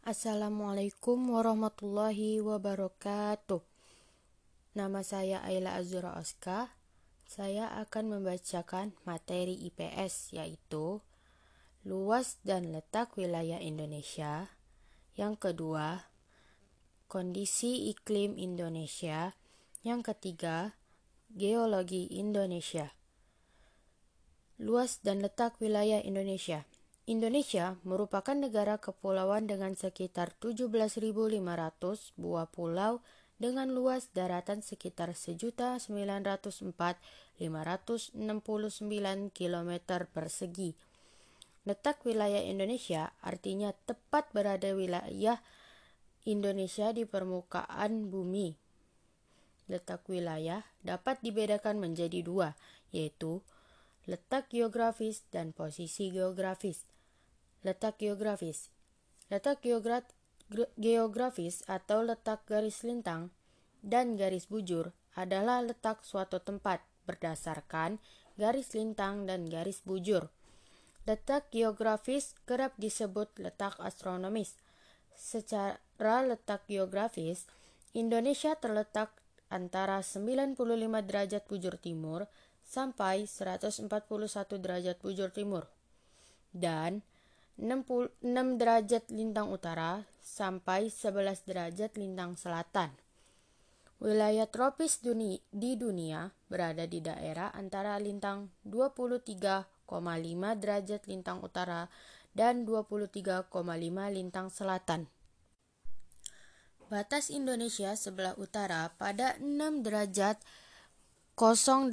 Assalamualaikum warahmatullahi wabarakatuh. Nama saya Ayla Azura Oska. Saya akan membacakan materi IPS yaitu luas dan letak wilayah Indonesia. Yang kedua, kondisi iklim Indonesia. Yang ketiga, geologi Indonesia. Luas dan letak wilayah Indonesia. Indonesia merupakan negara kepulauan dengan sekitar 17.500 buah pulau dengan luas daratan sekitar 1.904.569 km persegi. Letak wilayah Indonesia artinya tepat berada wilayah Indonesia di permukaan bumi. Letak wilayah dapat dibedakan menjadi dua, yaitu letak geografis dan posisi geografis. Letak geografis Letak geografis atau letak garis lintang dan garis bujur adalah letak suatu tempat berdasarkan garis lintang dan garis bujur. Letak geografis kerap disebut letak astronomis. Secara letak geografis, Indonesia terletak antara 95 derajat bujur timur sampai 141 derajat bujur timur dan 66 derajat lintang utara sampai 11 derajat lintang selatan. Wilayah tropis duni di dunia berada di daerah antara lintang 23,5 derajat lintang utara dan 23,5 lintang selatan. Batas Indonesia sebelah utara pada 6 derajat 08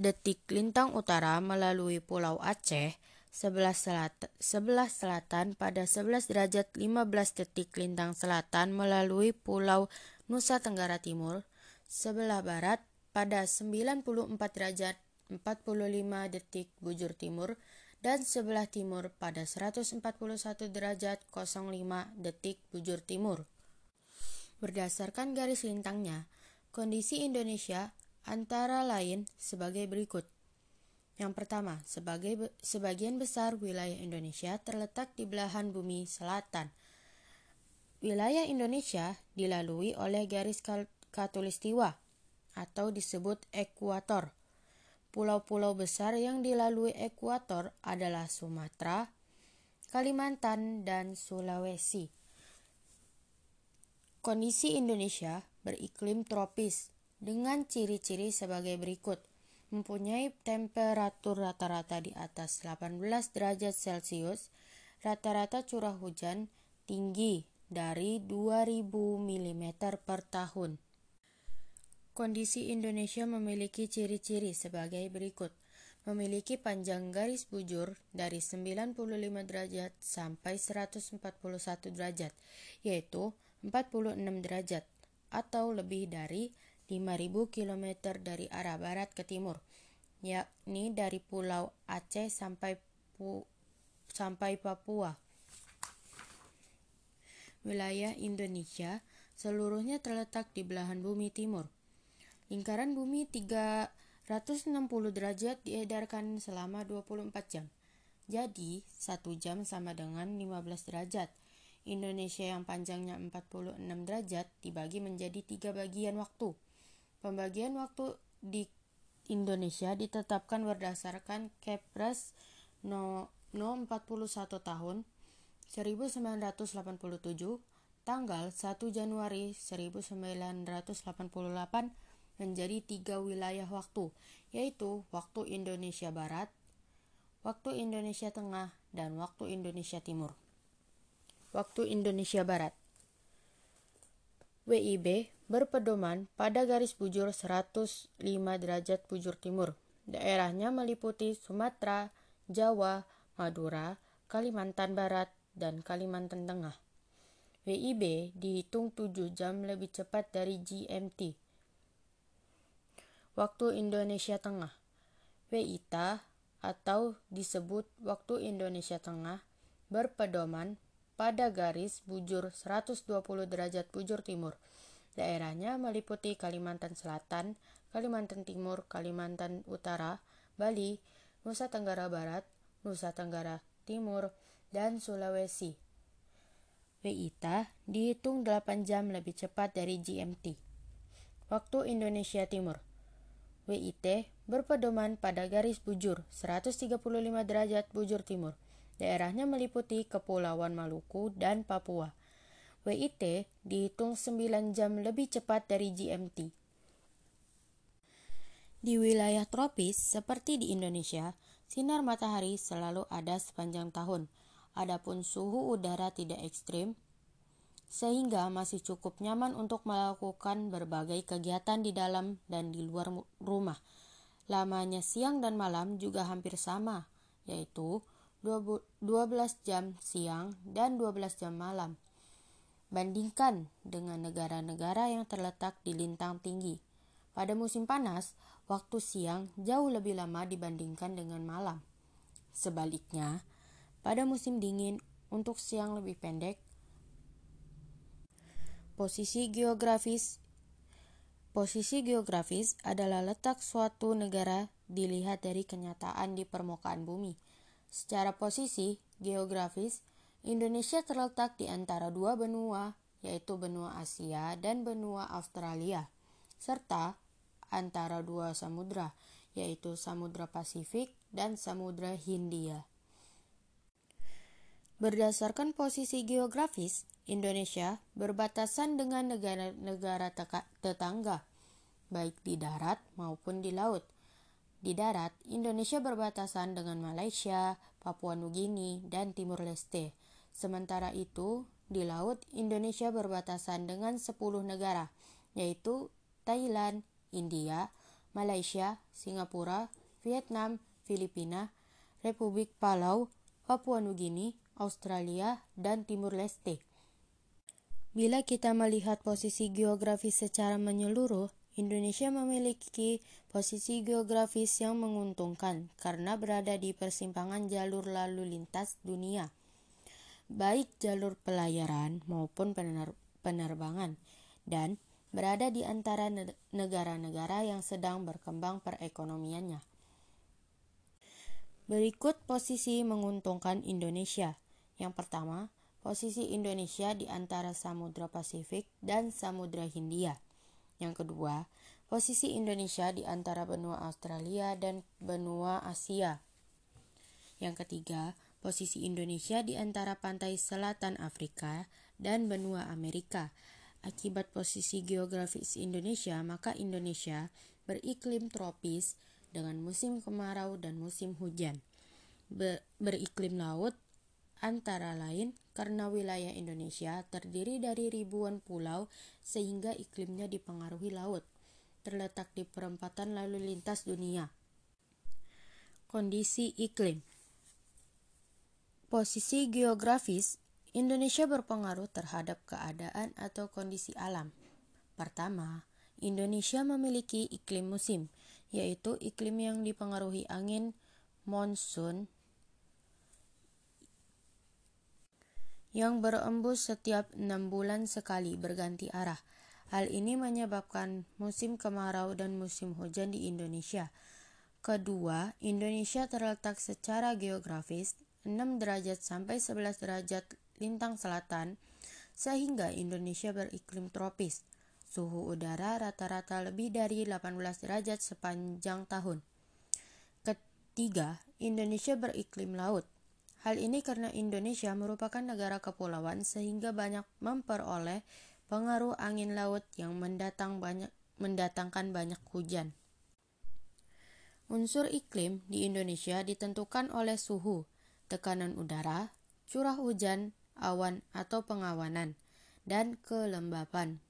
detik lintang utara melalui Pulau Aceh sebelah selatan, sebelah selatan pada 11 derajat 15 detik lintang selatan melalui Pulau Nusa Tenggara Timur, sebelah barat pada 94 derajat 45 detik bujur timur, dan sebelah timur pada 141 derajat 05 detik bujur timur. Berdasarkan garis lintangnya, kondisi Indonesia antara lain sebagai berikut. Yang pertama, sebagai sebagian besar wilayah Indonesia terletak di belahan bumi selatan. Wilayah Indonesia dilalui oleh garis katulistiwa atau disebut ekuator. Pulau-pulau besar yang dilalui ekuator adalah Sumatera, Kalimantan, dan Sulawesi. Kondisi Indonesia beriklim tropis dengan ciri-ciri sebagai berikut – mempunyai temperatur rata-rata di atas 18 derajat Celcius, rata-rata curah hujan tinggi dari 2000 mm per tahun. Kondisi Indonesia memiliki ciri-ciri sebagai berikut. Memiliki panjang garis bujur dari 95 derajat sampai 141 derajat, yaitu 46 derajat atau lebih dari 5.000 km dari arah barat ke timur, yakni dari Pulau Aceh sampai Pu sampai Papua. Wilayah Indonesia seluruhnya terletak di belahan bumi timur. Lingkaran bumi 360 derajat diedarkan selama 24 jam. Jadi, satu jam sama dengan 15 derajat. Indonesia yang panjangnya 46 derajat dibagi menjadi tiga bagian waktu. Pembagian waktu di Indonesia ditetapkan berdasarkan Kepres no, no 41 tahun 1987 tanggal 1 Januari 1988 menjadi tiga wilayah waktu, yaitu waktu Indonesia Barat, waktu Indonesia Tengah, dan waktu Indonesia Timur. Waktu Indonesia Barat WIB berpedoman pada garis bujur 105 derajat bujur timur. Daerahnya meliputi Sumatera, Jawa, Madura, Kalimantan Barat, dan Kalimantan Tengah. WIB dihitung 7 jam lebih cepat dari GMT. Waktu Indonesia Tengah WITA atau disebut Waktu Indonesia Tengah berpedoman pada garis bujur 120 derajat bujur timur. Daerahnya meliputi Kalimantan Selatan, Kalimantan Timur, Kalimantan Utara, Bali, Nusa Tenggara Barat, Nusa Tenggara Timur, dan Sulawesi. WITA dihitung 8 jam lebih cepat dari GMT. Waktu Indonesia Timur WIT berpedoman pada garis bujur 135 derajat bujur timur. Daerahnya meliputi Kepulauan Maluku dan Papua. WIT dihitung 9 jam lebih cepat dari GMT. Di wilayah tropis seperti di Indonesia, sinar matahari selalu ada sepanjang tahun. Adapun suhu udara tidak ekstrim, sehingga masih cukup nyaman untuk melakukan berbagai kegiatan di dalam dan di luar rumah. Lamanya siang dan malam juga hampir sama, yaitu 12 jam siang dan 12 jam malam. Bandingkan dengan negara-negara yang terletak di lintang tinggi. Pada musim panas, waktu siang jauh lebih lama dibandingkan dengan malam. Sebaliknya, pada musim dingin, untuk siang lebih pendek, posisi geografis Posisi geografis adalah letak suatu negara dilihat dari kenyataan di permukaan bumi. Secara posisi geografis, Indonesia terletak di antara dua benua, yaitu benua Asia dan benua Australia, serta antara dua samudra, yaitu Samudra Pasifik dan Samudra Hindia. Berdasarkan posisi geografis, Indonesia berbatasan dengan negara-negara tetangga, baik di darat maupun di laut. Di darat, Indonesia berbatasan dengan Malaysia, Papua Nugini, dan Timur Leste. Sementara itu, di laut, Indonesia berbatasan dengan 10 negara, yaitu Thailand, India, Malaysia, Singapura, Vietnam, Filipina, Republik Palau, Papua Nugini, Australia, dan Timur Leste. Bila kita melihat posisi geografis secara menyeluruh, Indonesia memiliki posisi geografis yang menguntungkan karena berada di persimpangan jalur lalu lintas dunia, baik jalur pelayaran maupun penerbangan, dan berada di antara negara-negara yang sedang berkembang perekonomiannya. Berikut posisi menguntungkan Indonesia. Yang pertama, posisi Indonesia di antara Samudra Pasifik dan Samudra Hindia. Yang kedua, posisi Indonesia di antara benua Australia dan benua Asia. Yang ketiga, posisi Indonesia di antara pantai selatan Afrika dan benua Amerika. Akibat posisi geografis Indonesia, maka Indonesia beriklim tropis dengan musim kemarau dan musim hujan. beriklim laut antara lain karena wilayah Indonesia terdiri dari ribuan pulau sehingga iklimnya dipengaruhi laut, terletak di perempatan lalu lintas dunia. Kondisi iklim Posisi geografis Indonesia berpengaruh terhadap keadaan atau kondisi alam. Pertama, Indonesia memiliki iklim musim, yaitu iklim yang dipengaruhi angin monsun yang berembus setiap enam bulan sekali berganti arah. Hal ini menyebabkan musim kemarau dan musim hujan di Indonesia. Kedua, Indonesia terletak secara geografis 6 derajat sampai 11 derajat lintang selatan, sehingga Indonesia beriklim tropis. Suhu udara rata-rata lebih dari 18 derajat sepanjang tahun. Ketiga, Indonesia beriklim laut. Hal ini karena Indonesia merupakan negara kepulauan sehingga banyak memperoleh pengaruh angin laut yang mendatang banyak, mendatangkan banyak hujan. Unsur iklim di Indonesia ditentukan oleh suhu, tekanan udara, curah hujan, awan atau pengawanan, dan kelembapan.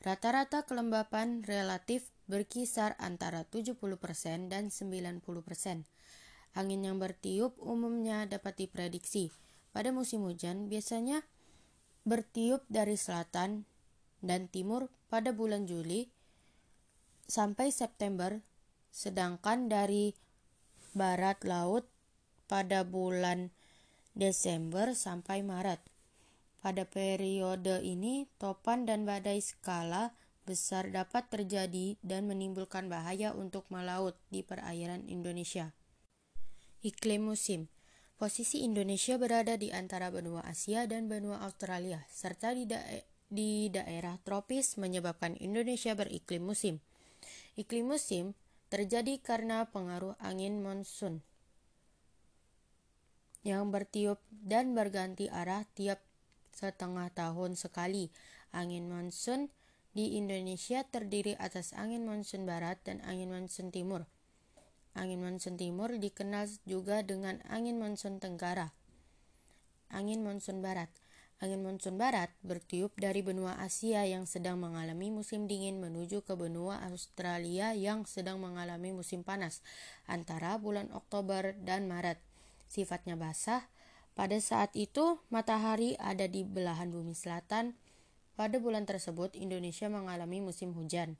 Rata-rata kelembapan relatif berkisar antara 70% dan 90%. Angin yang bertiup umumnya dapat diprediksi. Pada musim hujan biasanya bertiup dari selatan dan timur pada bulan Juli sampai September, sedangkan dari barat laut pada bulan Desember sampai Maret. Pada periode ini, topan dan badai skala besar dapat terjadi dan menimbulkan bahaya untuk melaut di perairan Indonesia. Iklim musim Posisi Indonesia berada di antara benua Asia dan benua Australia, serta di, da di daerah tropis menyebabkan Indonesia beriklim musim. Iklim musim terjadi karena pengaruh angin monsun yang bertiup dan berganti arah tiap setengah tahun sekali. Angin monsun di Indonesia terdiri atas angin monsun barat dan angin monsun timur. Angin monsun timur dikenal juga dengan angin monsun tenggara. Angin monsun barat. Angin monsun barat bertiup dari benua Asia yang sedang mengalami musim dingin menuju ke benua Australia yang sedang mengalami musim panas antara bulan Oktober dan Maret. Sifatnya basah. Pada saat itu, matahari ada di belahan bumi selatan. Pada bulan tersebut, Indonesia mengalami musim hujan.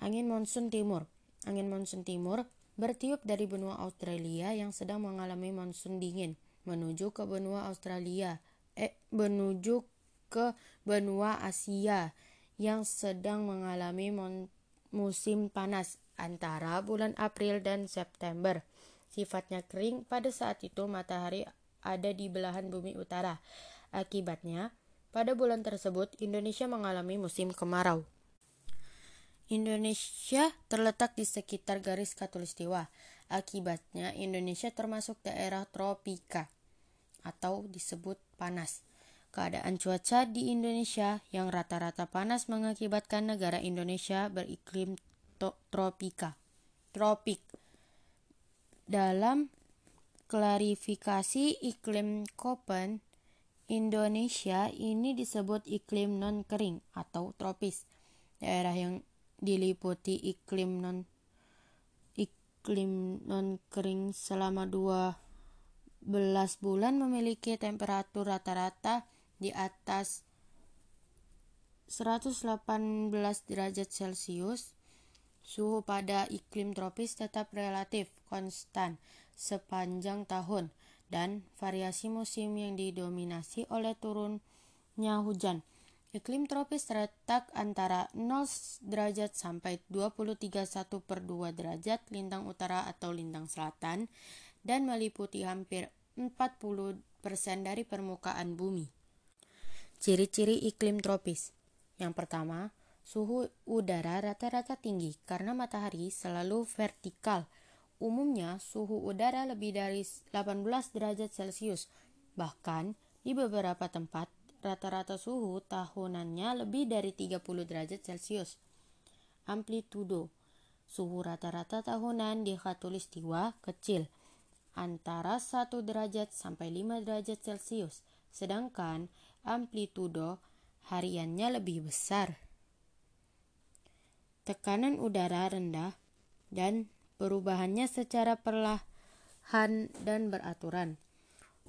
Angin monsun timur Angin monsun timur bertiup dari benua Australia yang sedang mengalami monsun dingin menuju ke benua Australia, eh menuju ke benua Asia yang sedang mengalami musim panas antara bulan April dan September. Sifatnya kering, pada saat itu matahari ada di belahan bumi utara. Akibatnya, pada bulan tersebut Indonesia mengalami musim kemarau. Indonesia terletak di sekitar garis khatulistiwa. Akibatnya, Indonesia termasuk daerah tropika atau disebut panas. Keadaan cuaca di Indonesia yang rata-rata panas mengakibatkan negara Indonesia beriklim tropika. Tropik. Dalam klarifikasi iklim Koppen, Indonesia ini disebut iklim non kering atau tropis. Daerah yang diliputi iklim non iklim non kering selama 12 bulan memiliki temperatur rata-rata di atas 118 derajat Celcius. Suhu pada iklim tropis tetap relatif konstan sepanjang tahun dan variasi musim yang didominasi oleh turunnya hujan. Iklim tropis terletak antara 0 derajat sampai 23,1 per 2 derajat lintang utara atau lintang selatan dan meliputi hampir 40% dari permukaan bumi. Ciri-ciri iklim tropis Yang pertama, suhu udara rata-rata tinggi karena matahari selalu vertikal. Umumnya, suhu udara lebih dari 18 derajat Celcius. Bahkan, di beberapa tempat, rata-rata suhu tahunannya lebih dari 30 derajat Celcius. Amplitudo Suhu rata-rata tahunan di khatulistiwa kecil, antara 1 derajat sampai 5 derajat Celcius, sedangkan amplitudo hariannya lebih besar. Tekanan udara rendah dan perubahannya secara perlahan dan beraturan.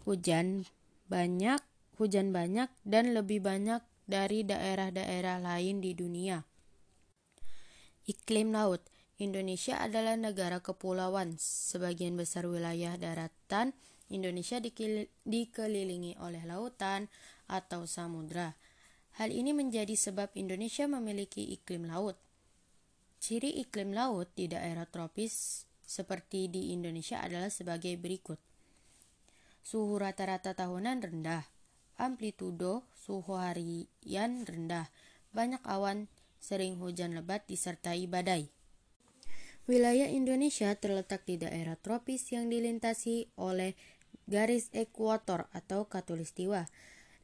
Hujan banyak hujan banyak dan lebih banyak dari daerah-daerah lain di dunia. Iklim laut Indonesia adalah negara kepulauan. Sebagian besar wilayah daratan Indonesia dikelilingi oleh lautan atau samudra. Hal ini menjadi sebab Indonesia memiliki iklim laut. Ciri iklim laut di daerah tropis seperti di Indonesia adalah sebagai berikut. Suhu rata-rata tahunan rendah, amplitudo suhu harian rendah, banyak awan, sering hujan lebat disertai badai. Wilayah Indonesia terletak di daerah tropis yang dilintasi oleh garis ekuator atau katulistiwa.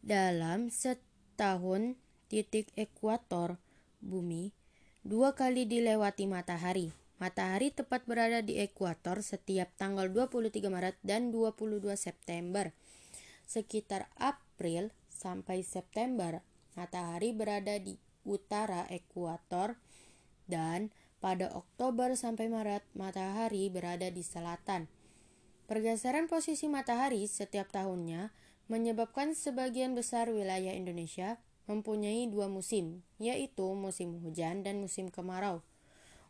Dalam setahun, titik ekuator bumi dua kali dilewati matahari. Matahari tepat berada di ekuator setiap tanggal 23 Maret dan 22 September. Sekitar April sampai September, matahari berada di utara ekuator dan pada Oktober sampai Maret, matahari berada di selatan. Pergeseran posisi matahari setiap tahunnya menyebabkan sebagian besar wilayah Indonesia mempunyai dua musim, yaitu musim hujan dan musim kemarau.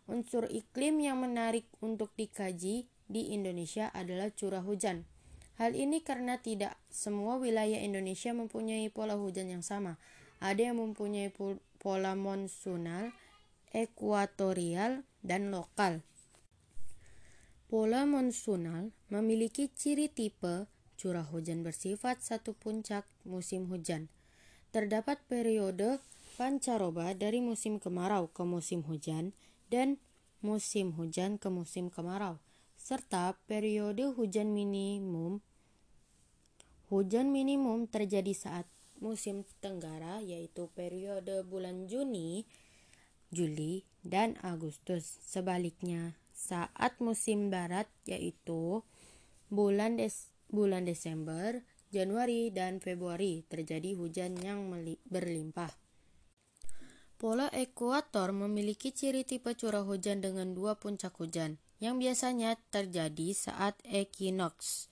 Unsur iklim yang menarik untuk dikaji di Indonesia adalah curah hujan. Hal ini karena tidak semua wilayah Indonesia mempunyai pola hujan yang sama. Ada yang mempunyai pola monsunal, ekuatorial, dan lokal. Pola monsunal memiliki ciri tipe curah hujan bersifat satu puncak musim hujan. Terdapat periode pancaroba dari musim kemarau ke musim hujan dan musim hujan ke musim kemarau, serta periode hujan minimum. Hujan minimum terjadi saat musim tenggara yaitu periode bulan Juni, Juli, dan Agustus. Sebaliknya, saat musim barat yaitu bulan Des bulan Desember, Januari, dan Februari terjadi hujan yang berlimpah. Pola ekuator memiliki ciri tipe curah hujan dengan dua puncak hujan yang biasanya terjadi saat equinox.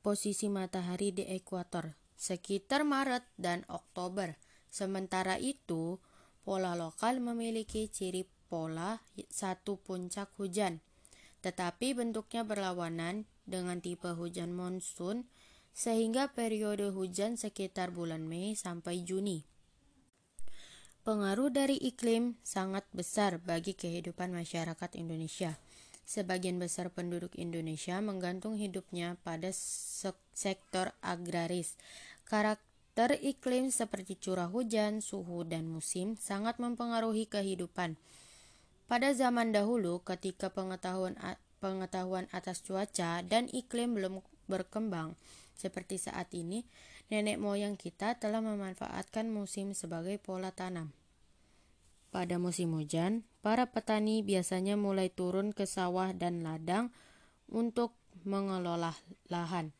Posisi matahari di ekuator sekitar Maret dan Oktober. Sementara itu, pola lokal memiliki ciri pola satu puncak hujan, tetapi bentuknya berlawanan dengan tipe hujan monsun sehingga periode hujan sekitar bulan Mei sampai Juni. Pengaruh dari iklim sangat besar bagi kehidupan masyarakat Indonesia. Sebagian besar penduduk Indonesia menggantung hidupnya pada sektor agraris. Karakter iklim seperti curah hujan, suhu, dan musim sangat mempengaruhi kehidupan. Pada zaman dahulu, ketika pengetahuan pengetahuan atas cuaca dan iklim belum berkembang seperti saat ini, nenek moyang kita telah memanfaatkan musim sebagai pola tanam. Pada musim hujan, para petani biasanya mulai turun ke sawah dan ladang untuk mengelola lahan.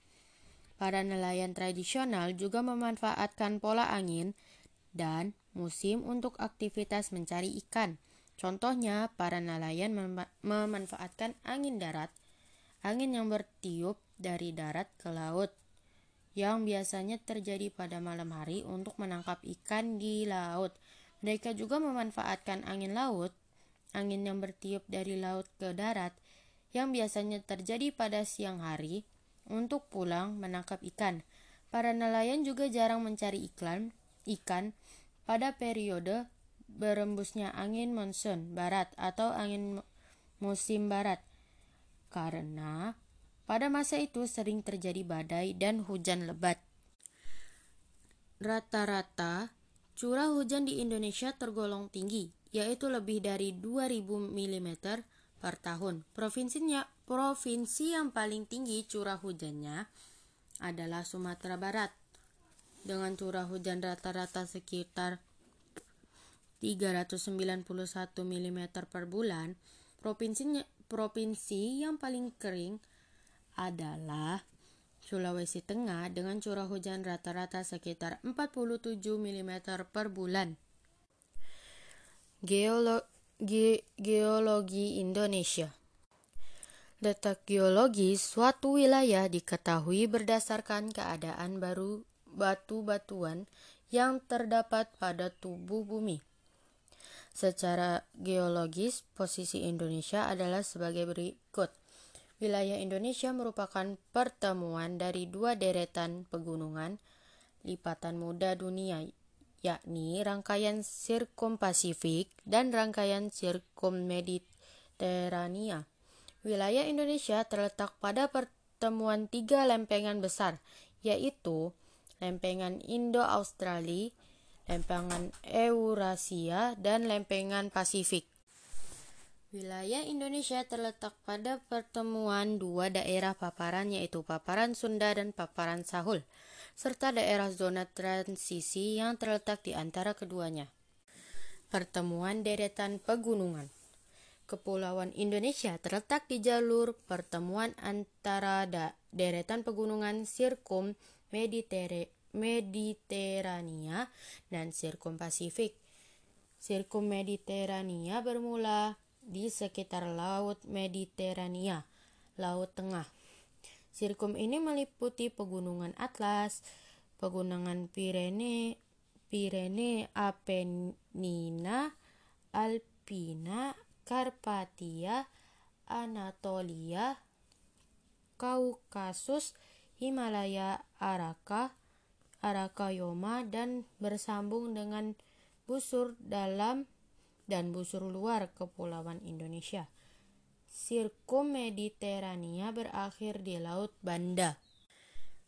Para nelayan tradisional juga memanfaatkan pola angin dan musim untuk aktivitas mencari ikan. Contohnya, para nelayan mem memanfaatkan angin darat, angin yang bertiup dari darat ke laut, yang biasanya terjadi pada malam hari untuk menangkap ikan di laut. Mereka juga memanfaatkan angin laut, angin yang bertiup dari laut ke darat, yang biasanya terjadi pada siang hari, untuk pulang menangkap ikan. Para nelayan juga jarang mencari iklan, ikan pada periode berembusnya angin monsun barat atau angin musim barat. Karena pada masa itu sering terjadi badai dan hujan lebat. Rata-rata curah hujan di Indonesia tergolong tinggi, yaitu lebih dari 2000 mm per tahun. Provinsinya, provinsi yang paling tinggi curah hujannya adalah Sumatera Barat dengan curah hujan rata-rata sekitar 391 mm per bulan, provinsinya, provinsi yang paling kering adalah Sulawesi Tengah dengan curah hujan rata-rata sekitar 47 mm per bulan. Geolo ge geologi Indonesia Letak geologi suatu wilayah diketahui berdasarkan keadaan baru batu-batuan yang terdapat pada tubuh bumi. Secara geologis, posisi Indonesia adalah sebagai berikut. Wilayah Indonesia merupakan pertemuan dari dua deretan pegunungan lipatan muda dunia, yakni rangkaian sirkum Pasifik dan rangkaian sirkum Mediterania. Wilayah Indonesia terletak pada pertemuan tiga lempengan besar, yaitu lempengan Indo-Australia, lempengan Eurasia, dan lempengan Pasifik. Wilayah Indonesia terletak pada pertemuan dua daerah paparan yaitu paparan Sunda dan paparan Sahul, serta daerah zona transisi yang terletak di antara keduanya. Pertemuan deretan pegunungan Kepulauan Indonesia terletak di jalur pertemuan antara deretan pegunungan Sirkum Mediterania Mediterania dan Sirkum Pasifik. Sirkum Mediterania bermula di sekitar Laut Mediterania, Laut Tengah. Sirkum ini meliputi pegunungan Atlas, pegunungan Pirene, Pirene Apenina, Alpina, Karpatia, Anatolia, Kaukasus, Himalaya, Araka, Arakayoma dan bersambung dengan busur dalam dan busur luar Kepulauan Indonesia. Sirkum Mediterania berakhir di Laut Banda.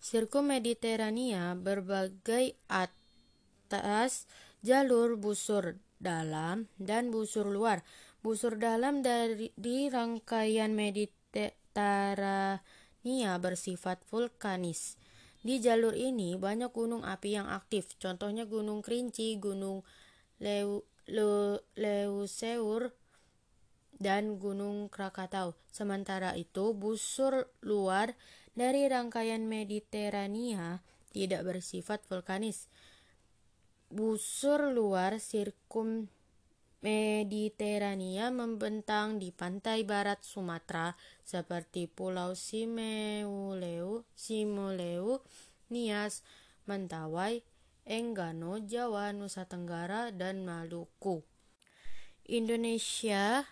Sirkum Mediterania berbagai atas jalur busur dalam dan busur luar. Busur dalam dari di rangkaian Mediterania bersifat vulkanis. Di jalur ini banyak gunung api yang aktif, contohnya Gunung Kerinci, Gunung Leu, Leu, Leuseur, dan Gunung Krakatau. Sementara itu, busur luar dari rangkaian Mediterania tidak bersifat vulkanis. Busur luar sirkum Mediterania membentang di pantai barat Sumatera seperti Pulau Simeuleu, Simuleu, Nias, Mentawai, Enggano, Jawa, Nusa Tenggara, dan Maluku. Indonesia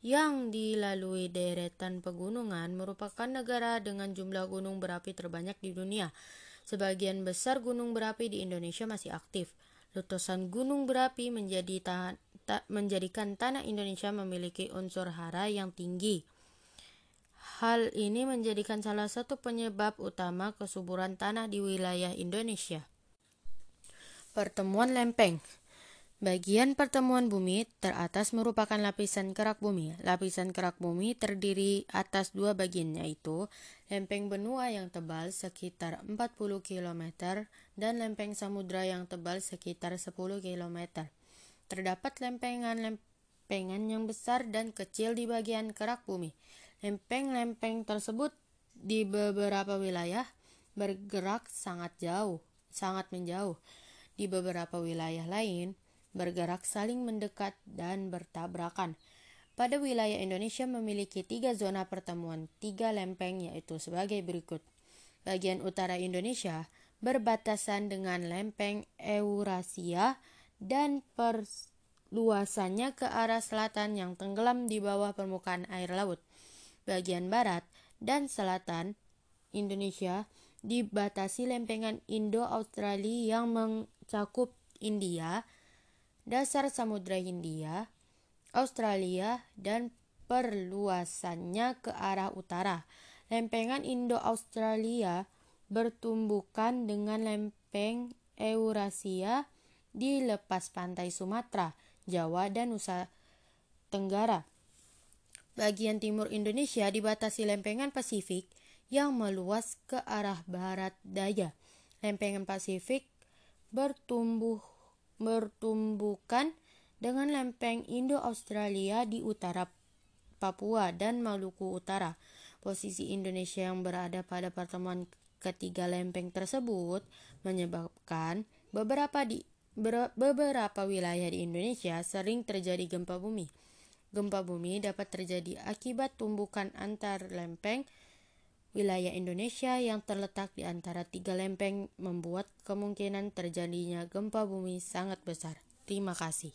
yang dilalui deretan pegunungan merupakan negara dengan jumlah gunung berapi terbanyak di dunia. Sebagian besar gunung berapi di Indonesia masih aktif. Letusan gunung berapi menjadi ta ta menjadikan tanah Indonesia memiliki unsur hara yang tinggi. Hal ini menjadikan salah satu penyebab utama kesuburan tanah di wilayah Indonesia. Pertemuan lempeng Bagian pertemuan bumi teratas merupakan lapisan kerak bumi. Lapisan kerak bumi terdiri atas dua bagian yaitu lempeng benua yang tebal sekitar 40 km dan lempeng samudra yang tebal sekitar 10 km. Terdapat lempengan-lempengan yang besar dan kecil di bagian kerak bumi. Lempeng-lempeng tersebut di beberapa wilayah bergerak sangat jauh, sangat menjauh. Di beberapa wilayah lain, bergerak saling mendekat dan bertabrakan. Pada wilayah Indonesia memiliki tiga zona pertemuan, tiga lempeng yaitu sebagai berikut. Bagian utara Indonesia berbatasan dengan lempeng Eurasia dan perluasannya ke arah selatan yang tenggelam di bawah permukaan air laut. Bagian barat dan selatan Indonesia dibatasi lempengan Indo-Australia yang mencakup India, dasar Samudra Hindia, Australia, dan perluasannya ke arah utara. Lempengan Indo-Australia bertumbukan dengan lempeng Eurasia di lepas pantai Sumatera, Jawa, dan Nusa Tenggara. Bagian timur Indonesia dibatasi lempengan Pasifik yang meluas ke arah barat daya. Lempengan Pasifik bertumbuh bertumbukan dengan lempeng Indo-Australia di utara Papua dan Maluku Utara. Posisi Indonesia yang berada pada pertemuan ketiga lempeng tersebut menyebabkan beberapa di beberapa wilayah di Indonesia sering terjadi gempa bumi. Gempa bumi dapat terjadi akibat tumbukan antar lempeng Wilayah Indonesia yang terletak di antara tiga lempeng membuat kemungkinan terjadinya gempa bumi sangat besar. Terima kasih.